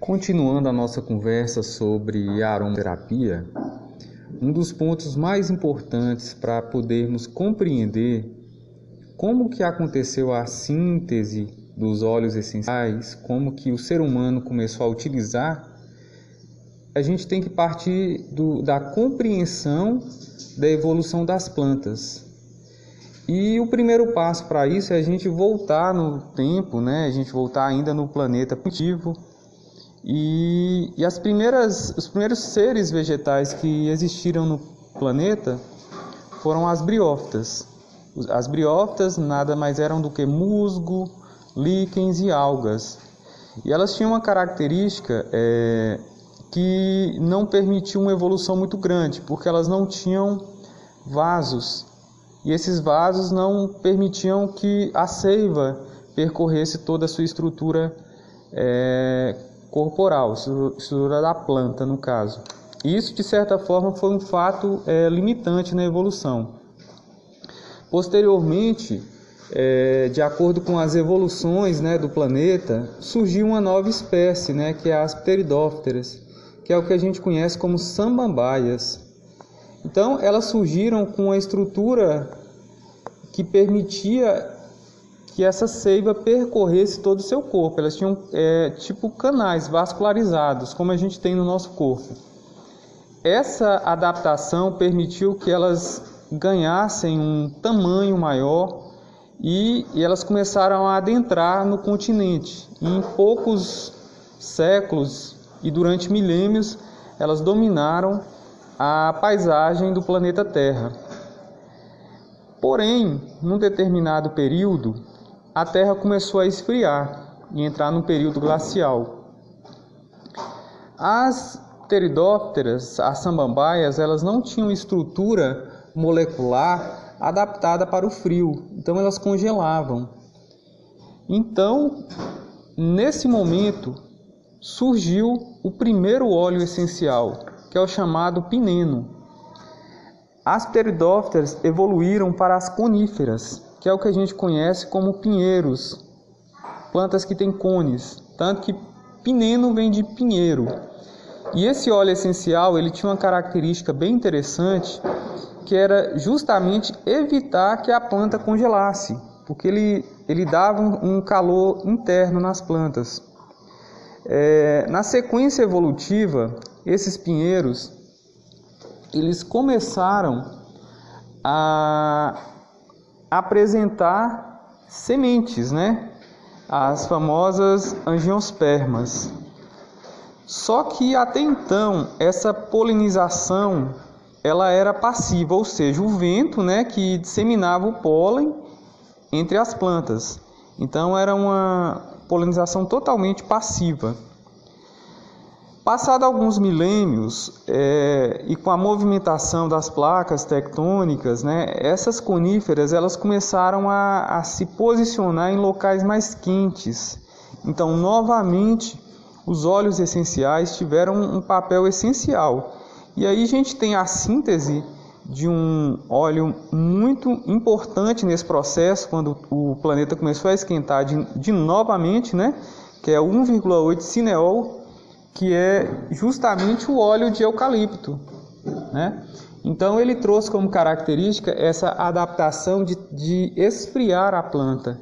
Continuando a nossa conversa sobre aromaterapia, um dos pontos mais importantes para podermos compreender como que aconteceu a síntese dos óleos essenciais, como que o ser humano começou a utilizar, a gente tem que partir do, da compreensão da evolução das plantas. E o primeiro passo para isso é a gente voltar no tempo, né? A gente voltar ainda no planeta primitivo e, e as primeiras, os primeiros seres vegetais que existiram no planeta foram as briófitas. As briófitas nada mais eram do que musgo, líquens e algas. E elas tinham uma característica é, que não permitiu uma evolução muito grande, porque elas não tinham vasos. E esses vasos não permitiam que a seiva percorresse toda a sua estrutura é, corporal, estrutura da planta, no caso. Isso, de certa forma, foi um fato é, limitante na evolução. Posteriormente, é, de acordo com as evoluções né, do planeta, surgiu uma nova espécie, né, que é as pteridópteras, que é o que a gente conhece como sambambaias. Então, elas surgiram com uma estrutura que permitia que essa seiva percorresse todo o seu corpo. Elas tinham é, tipo canais vascularizados, como a gente tem no nosso corpo. Essa adaptação permitiu que elas ganhassem um tamanho maior e, e elas começaram a adentrar no continente. E em poucos séculos e durante milênios, elas dominaram a paisagem do planeta Terra. Porém, num determinado período, a Terra começou a esfriar e entrar num período glacial. As pteridópteras, as sambambaias, elas não tinham estrutura molecular adaptada para o frio, então elas congelavam. Então, nesse momento, surgiu o primeiro óleo essencial, que é o chamado pineno. As pteridópteras evoluíram para as coníferas, que é o que a gente conhece como pinheiros, plantas que têm cones, tanto que pineno vem de pinheiro. E esse óleo essencial, ele tinha uma característica bem interessante, que era justamente evitar que a planta congelasse, porque ele, ele dava um calor interno nas plantas. É, na sequência evolutiva, esses pinheiros, eles começaram a apresentar sementes, né? As famosas angiospermas. Só que até então essa polinização ela era passiva, ou seja, o vento, né, que disseminava o pólen entre as plantas. Então era uma polinização totalmente passiva. Passado alguns milênios é, e com a movimentação das placas tectônicas, né, essas coníferas elas começaram a, a se posicionar em locais mais quentes. Então, novamente, os óleos essenciais tiveram um papel essencial. E aí a gente tem a síntese de um óleo muito importante nesse processo, quando o planeta começou a esquentar de, de novamente, né, que é 1,8 cineol que é justamente o óleo de eucalipto. Né? Então ele trouxe como característica essa adaptação de, de esfriar a planta,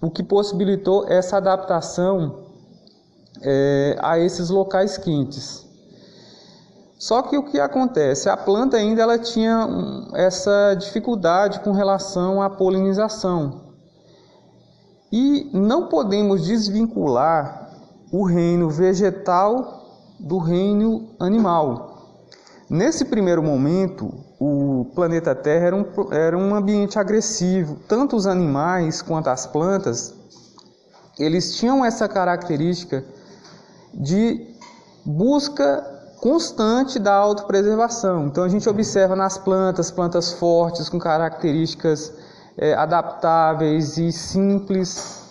o que possibilitou essa adaptação é, a esses locais quentes. Só que o que acontece? A planta ainda ela tinha essa dificuldade com relação à polinização. E não podemos desvincular o reino vegetal do reino animal. Nesse primeiro momento, o planeta Terra era um, era um ambiente agressivo. Tanto os animais quanto as plantas, eles tinham essa característica de busca constante da autopreservação. Então a gente observa nas plantas, plantas fortes, com características é, adaptáveis e simples,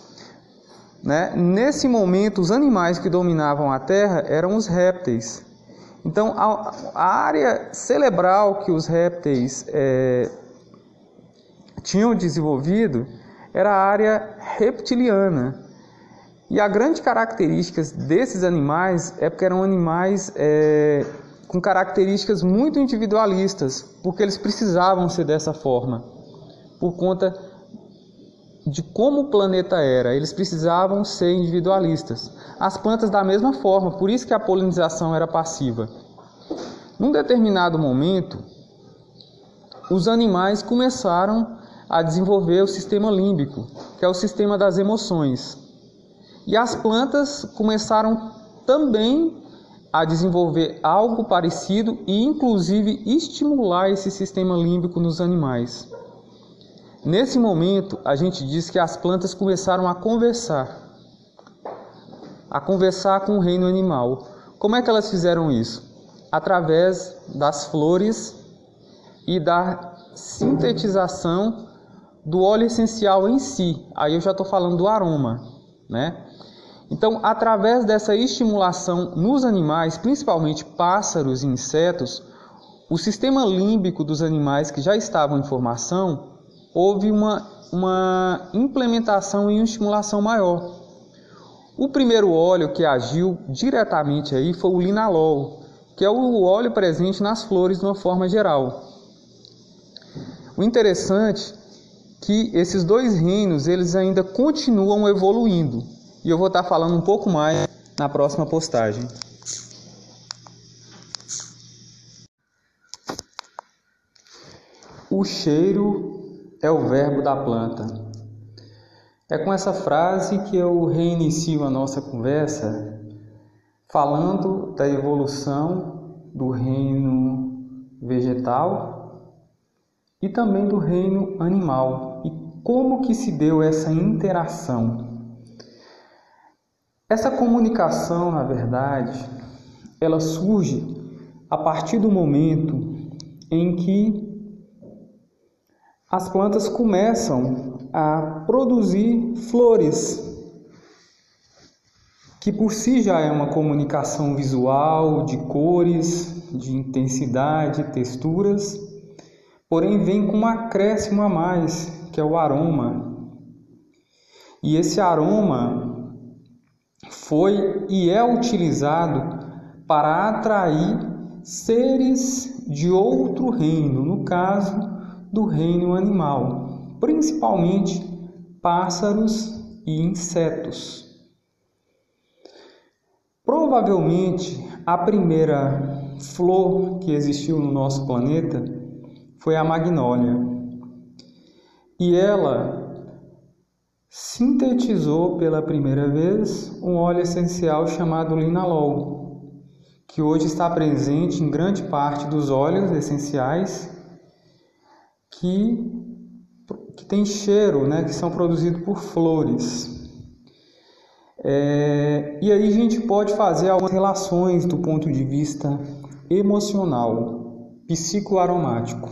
né? Nesse momento, os animais que dominavam a Terra eram os répteis. Então, a, área cerebral que os répteis é, tinham desenvolvido era a área reptiliana. E a grande característica desses animais é porque eram animais é, com características muito individualistas, porque eles precisavam ser dessa forma, por conta de como o planeta era, eles precisavam ser individualistas. As plantas da mesma forma, por isso que a polinização era passiva. Num determinado momento, os animais começaram a desenvolver o sistema límbico, que é o sistema das emoções. E as plantas começaram também a desenvolver algo parecido e inclusive estimular esse sistema límbico nos animais. Nesse momento, a gente diz que as plantas começaram a conversar, a conversar com o reino animal. Como é que elas fizeram isso? Através das flores e da sintetização do óleo essencial em si. Aí eu já estou falando do aroma, né? Então, através dessa estimulação nos animais, principalmente pássaros e insetos, o sistema límbico dos animais que já estavam em formação houve uma, uma implementação e uma estimulação maior. O primeiro óleo que agiu diretamente aí foi o linalol, que é o óleo presente nas flores de uma forma geral. O interessante é que esses dois reinos eles ainda continuam evoluindo e eu vou estar falando um pouco mais na próxima postagem. O cheiro é o verbo da planta. É com essa frase que eu reinicio a nossa conversa, falando da evolução do reino vegetal e também do reino animal e como que se deu essa interação. Essa comunicação, na verdade, ela surge a partir do momento em que as plantas começam a produzir flores, que por si já é uma comunicação visual, de cores, de intensidade, texturas, porém vem com um acréscimo a mais, que é o aroma. E esse aroma foi e é utilizado para atrair seres de outro reino, no caso, do reino animal, principalmente pássaros e insetos. Provavelmente a primeira flor que existiu no nosso planeta foi a magnólia. E ela sintetizou pela primeira vez um óleo essencial chamado linalol, que hoje está presente em grande parte dos óleos essenciais que, que tem cheiro, né, que são produzidos por flores. É, e aí a gente pode fazer algumas relações do ponto de vista emocional, psicoaromático.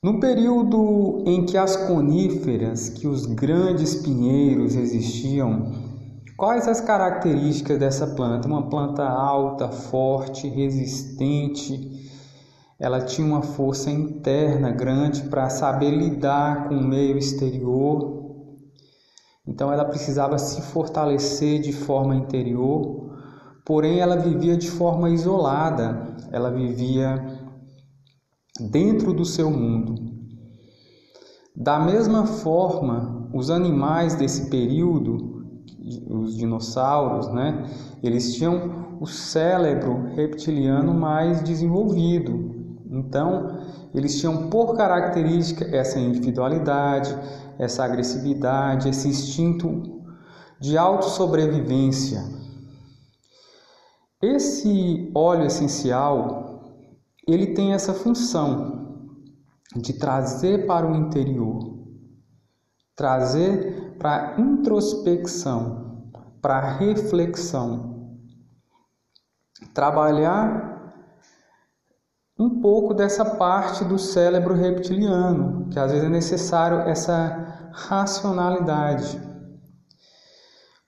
No período em que as coníferas, que os grandes pinheiros existiam, quais as características dessa planta? Uma planta alta, forte, resistente, ela tinha uma força interna grande para saber lidar com o meio exterior. Então ela precisava se fortalecer de forma interior, porém ela vivia de forma isolada, ela vivia dentro do seu mundo. Da mesma forma, os animais desse período, os dinossauros, né, eles tinham o cérebro reptiliano mais desenvolvido, então, eles tinham por característica essa individualidade, essa agressividade, esse instinto de autossobrevivência. Esse óleo essencial, ele tem essa função de trazer para o interior, trazer para introspecção, para reflexão, trabalhar um pouco dessa parte do cérebro reptiliano, que às vezes é necessário essa racionalidade.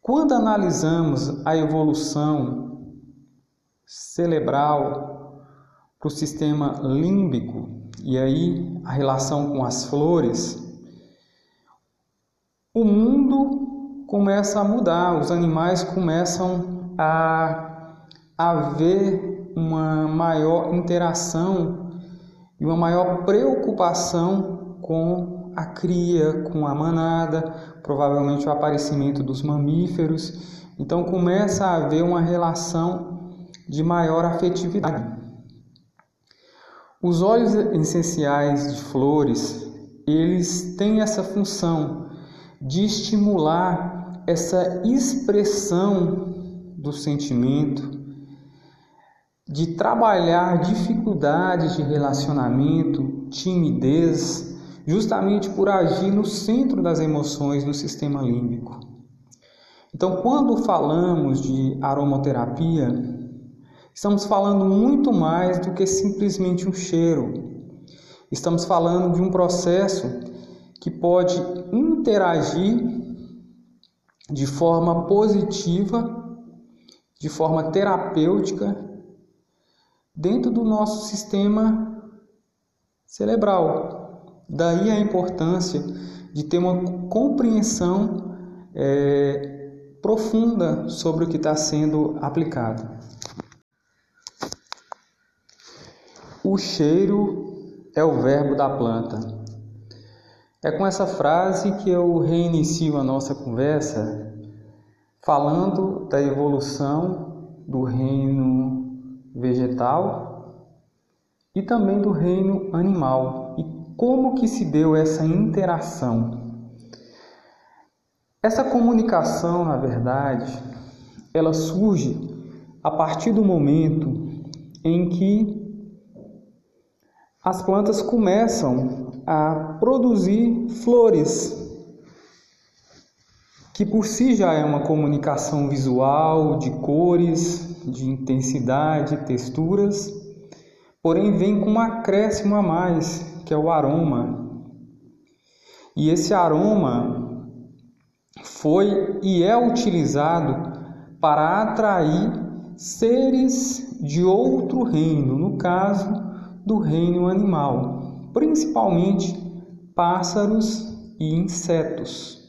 Quando analisamos a evolução cerebral para o sistema límbico e aí a relação com as flores, o mundo começa a mudar, os animais começam a haver uma maior interação e uma maior preocupação com a cria, com a manada, provavelmente o aparecimento dos mamíferos. Então começa a haver uma relação de maior afetividade. Os óleos essenciais de flores, eles têm essa função de estimular essa expressão do sentimento, de trabalhar dificuldades de relacionamento, timidez, justamente por agir no centro das emoções no sistema límbico. Então, quando falamos de aromaterapia, Estamos falando muito mais do que simplesmente um cheiro. Estamos falando de um processo que pode interagir de forma positiva, de forma terapêutica, dentro do nosso sistema cerebral. Daí a importância de ter uma compreensão é, profunda sobre o que está sendo aplicado. O cheiro é o verbo da planta. É com essa frase que eu reinicio a nossa conversa, falando da evolução do reino vegetal e também do reino animal e como que se deu essa interação. Essa comunicação, na verdade, ela surge a partir do momento em que as plantas começam a produzir flores, que por si já é uma comunicação visual de cores, de intensidade, texturas, porém vem com um acréscimo a mais, que é o aroma. E esse aroma foi e é utilizado para atrair seres de outro reino, no caso, do reino animal, principalmente pássaros e insetos.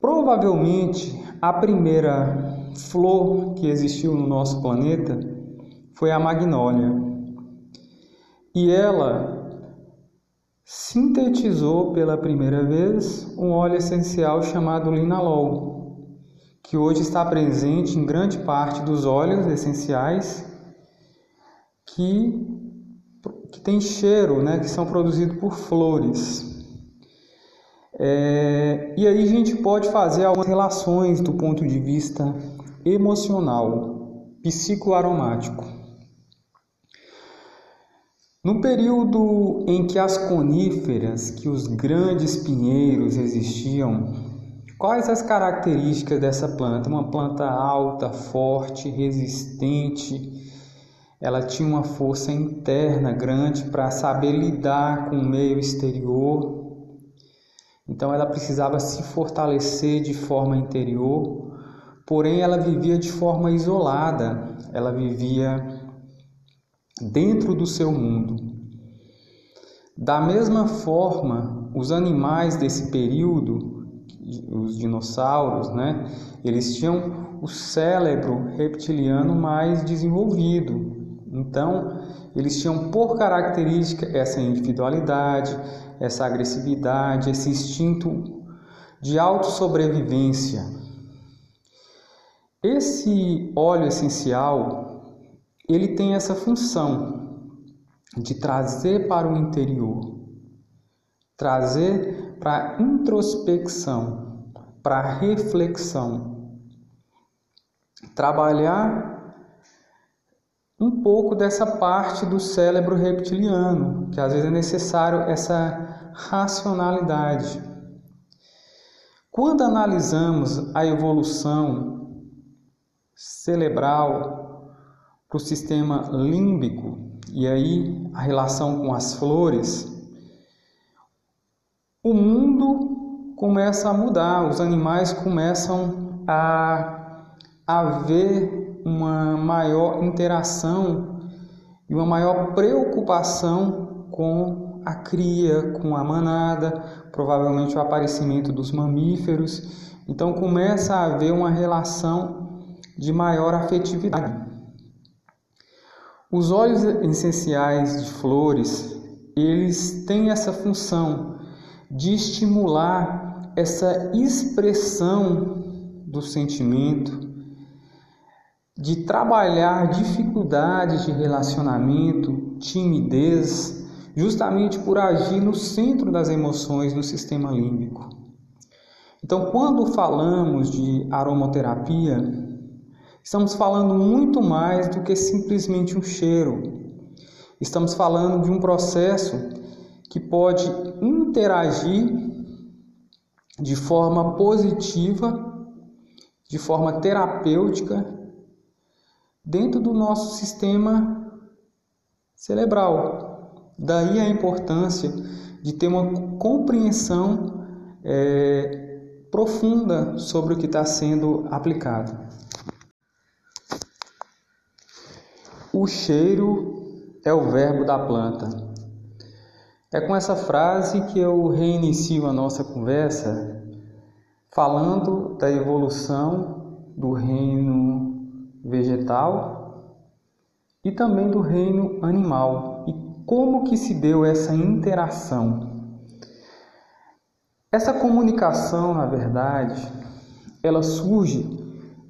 Provavelmente a primeira flor que existiu no nosso planeta foi a magnólia. E ela sintetizou pela primeira vez um óleo essencial chamado linalol, que hoje está presente em grande parte dos óleos essenciais que, que tem cheiro, né, que são produzidos por flores. É, e aí a gente pode fazer algumas relações do ponto de vista emocional, psicoaromático. No período em que as coníferas, que os grandes pinheiros existiam, quais as características dessa planta? Uma planta alta, forte, resistente, ela tinha uma força interna grande para saber lidar com o meio exterior. Então ela precisava se fortalecer de forma interior, porém ela vivia de forma isolada, ela vivia dentro do seu mundo. Da mesma forma, os animais desse período, os dinossauros, né, eles tinham o cérebro reptiliano mais desenvolvido, então, eles tinham por característica essa individualidade, essa agressividade, esse instinto de autossobrevivência. Esse óleo essencial, ele tem essa função de trazer para o interior, trazer para introspecção, para reflexão, trabalhar um pouco dessa parte do cérebro reptiliano, que às vezes é necessário essa racionalidade. Quando analisamos a evolução cerebral para o sistema límbico e aí a relação com as flores, o mundo começa a mudar, os animais começam a, a ver uma maior interação e uma maior preocupação com a cria com a manada, provavelmente o aparecimento dos mamíferos. Então começa a haver uma relação de maior afetividade. Os óleos essenciais de flores, eles têm essa função de estimular essa expressão do sentimento, de trabalhar dificuldades de relacionamento, timidez, justamente por agir no centro das emoções no sistema límbico. Então, quando falamos de aromaterapia, estamos falando muito mais do que simplesmente um cheiro. Estamos falando de um processo que pode interagir de forma positiva, de forma terapêutica dentro do nosso sistema cerebral. Daí a importância de ter uma compreensão é, profunda sobre o que está sendo aplicado. O cheiro é o verbo da planta. É com essa frase que eu reinicio a nossa conversa, falando da evolução do reino vegetal e também do reino animal e como que se deu essa interação. Essa comunicação, na verdade, ela surge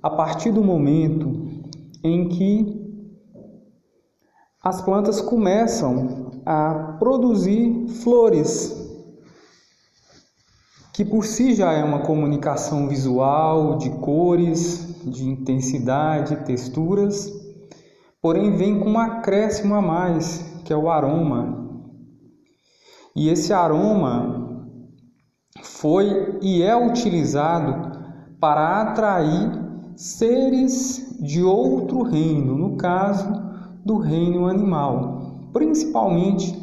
a partir do momento em que as plantas começam a produzir flores, que por si já é uma comunicação visual, de cores, de intensidade, texturas, porém vem com um acréscimo a mais, que é o aroma. E esse aroma foi e é utilizado para atrair seres de outro reino, no caso do reino animal, principalmente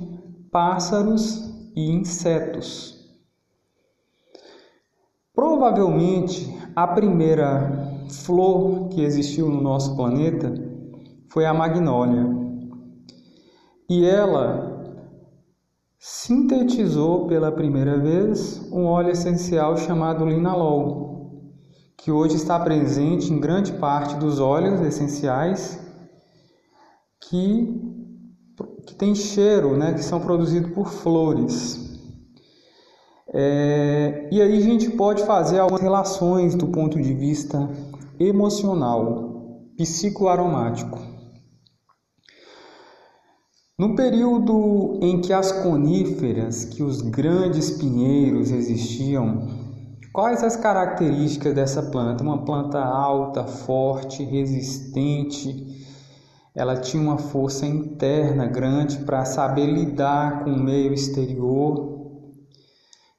pássaros e insetos. Provavelmente a primeira flor que existiu no nosso planeta foi a magnólia. E ela sintetizou pela primeira vez um óleo essencial chamado linalol, que hoje está presente em grande parte dos óleos essenciais que, que tem cheiro, né, que são produzidos por flores. É, e aí a gente pode fazer algumas relações do ponto de vista emocional, psicoaromático. No período em que as coníferas, que os grandes pinheiros existiam, quais as características dessa planta? Uma planta alta, forte, resistente. Ela tinha uma força interna grande para saber lidar com o meio exterior.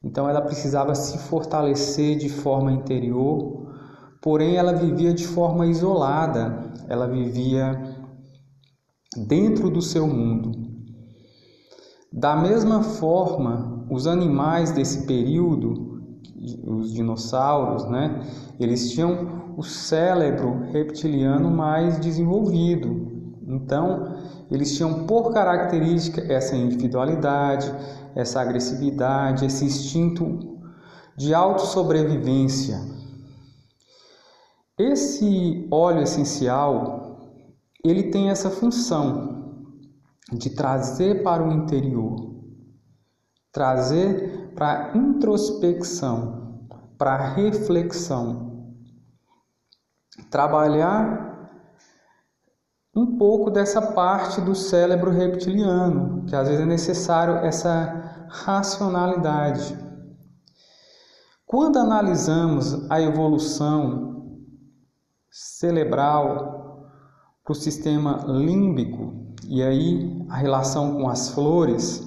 Então ela precisava se fortalecer de forma interior Porém, ela vivia de forma isolada, ela vivia dentro do seu mundo. Da mesma forma, os animais desse período, os dinossauros, né, eles tinham o cérebro reptiliano mais desenvolvido. Então, eles tinham por característica essa individualidade, essa agressividade, esse instinto de autossobrevivência. Esse óleo essencial, ele tem essa função de trazer para o interior, trazer para introspecção, para reflexão, trabalhar um pouco dessa parte do cérebro reptiliano, que às vezes é necessário essa racionalidade. Quando analisamos a evolução cerebral para o sistema límbico e aí a relação com as flores,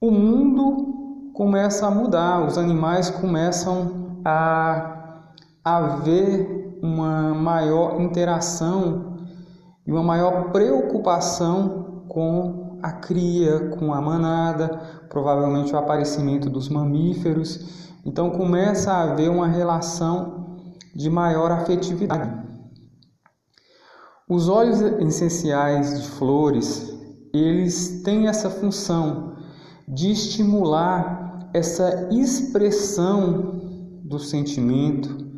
o mundo começa a mudar, os animais começam a haver uma maior interação e uma maior preocupação com a cria, com a manada, provavelmente o aparecimento dos mamíferos. Então começa a haver uma relação de maior afetividade. Os óleos essenciais de flores, eles têm essa função de estimular essa expressão do sentimento,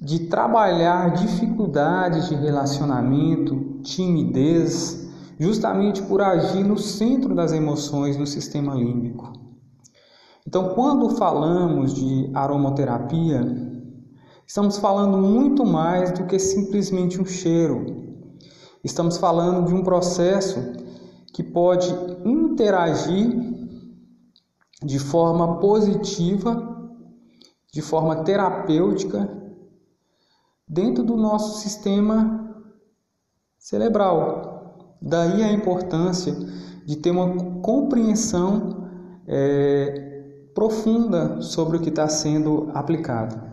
de trabalhar dificuldades de relacionamento, timidez, justamente por agir no centro das emoções no sistema límbico. Então, quando falamos de aromaterapia, estamos falando muito mais do que simplesmente um cheiro. Estamos falando de um processo que pode interagir de forma positiva, de forma terapêutica dentro do nosso sistema cerebral. Daí a importância de ter uma compreensão é, profunda sobre o que está sendo aplicado.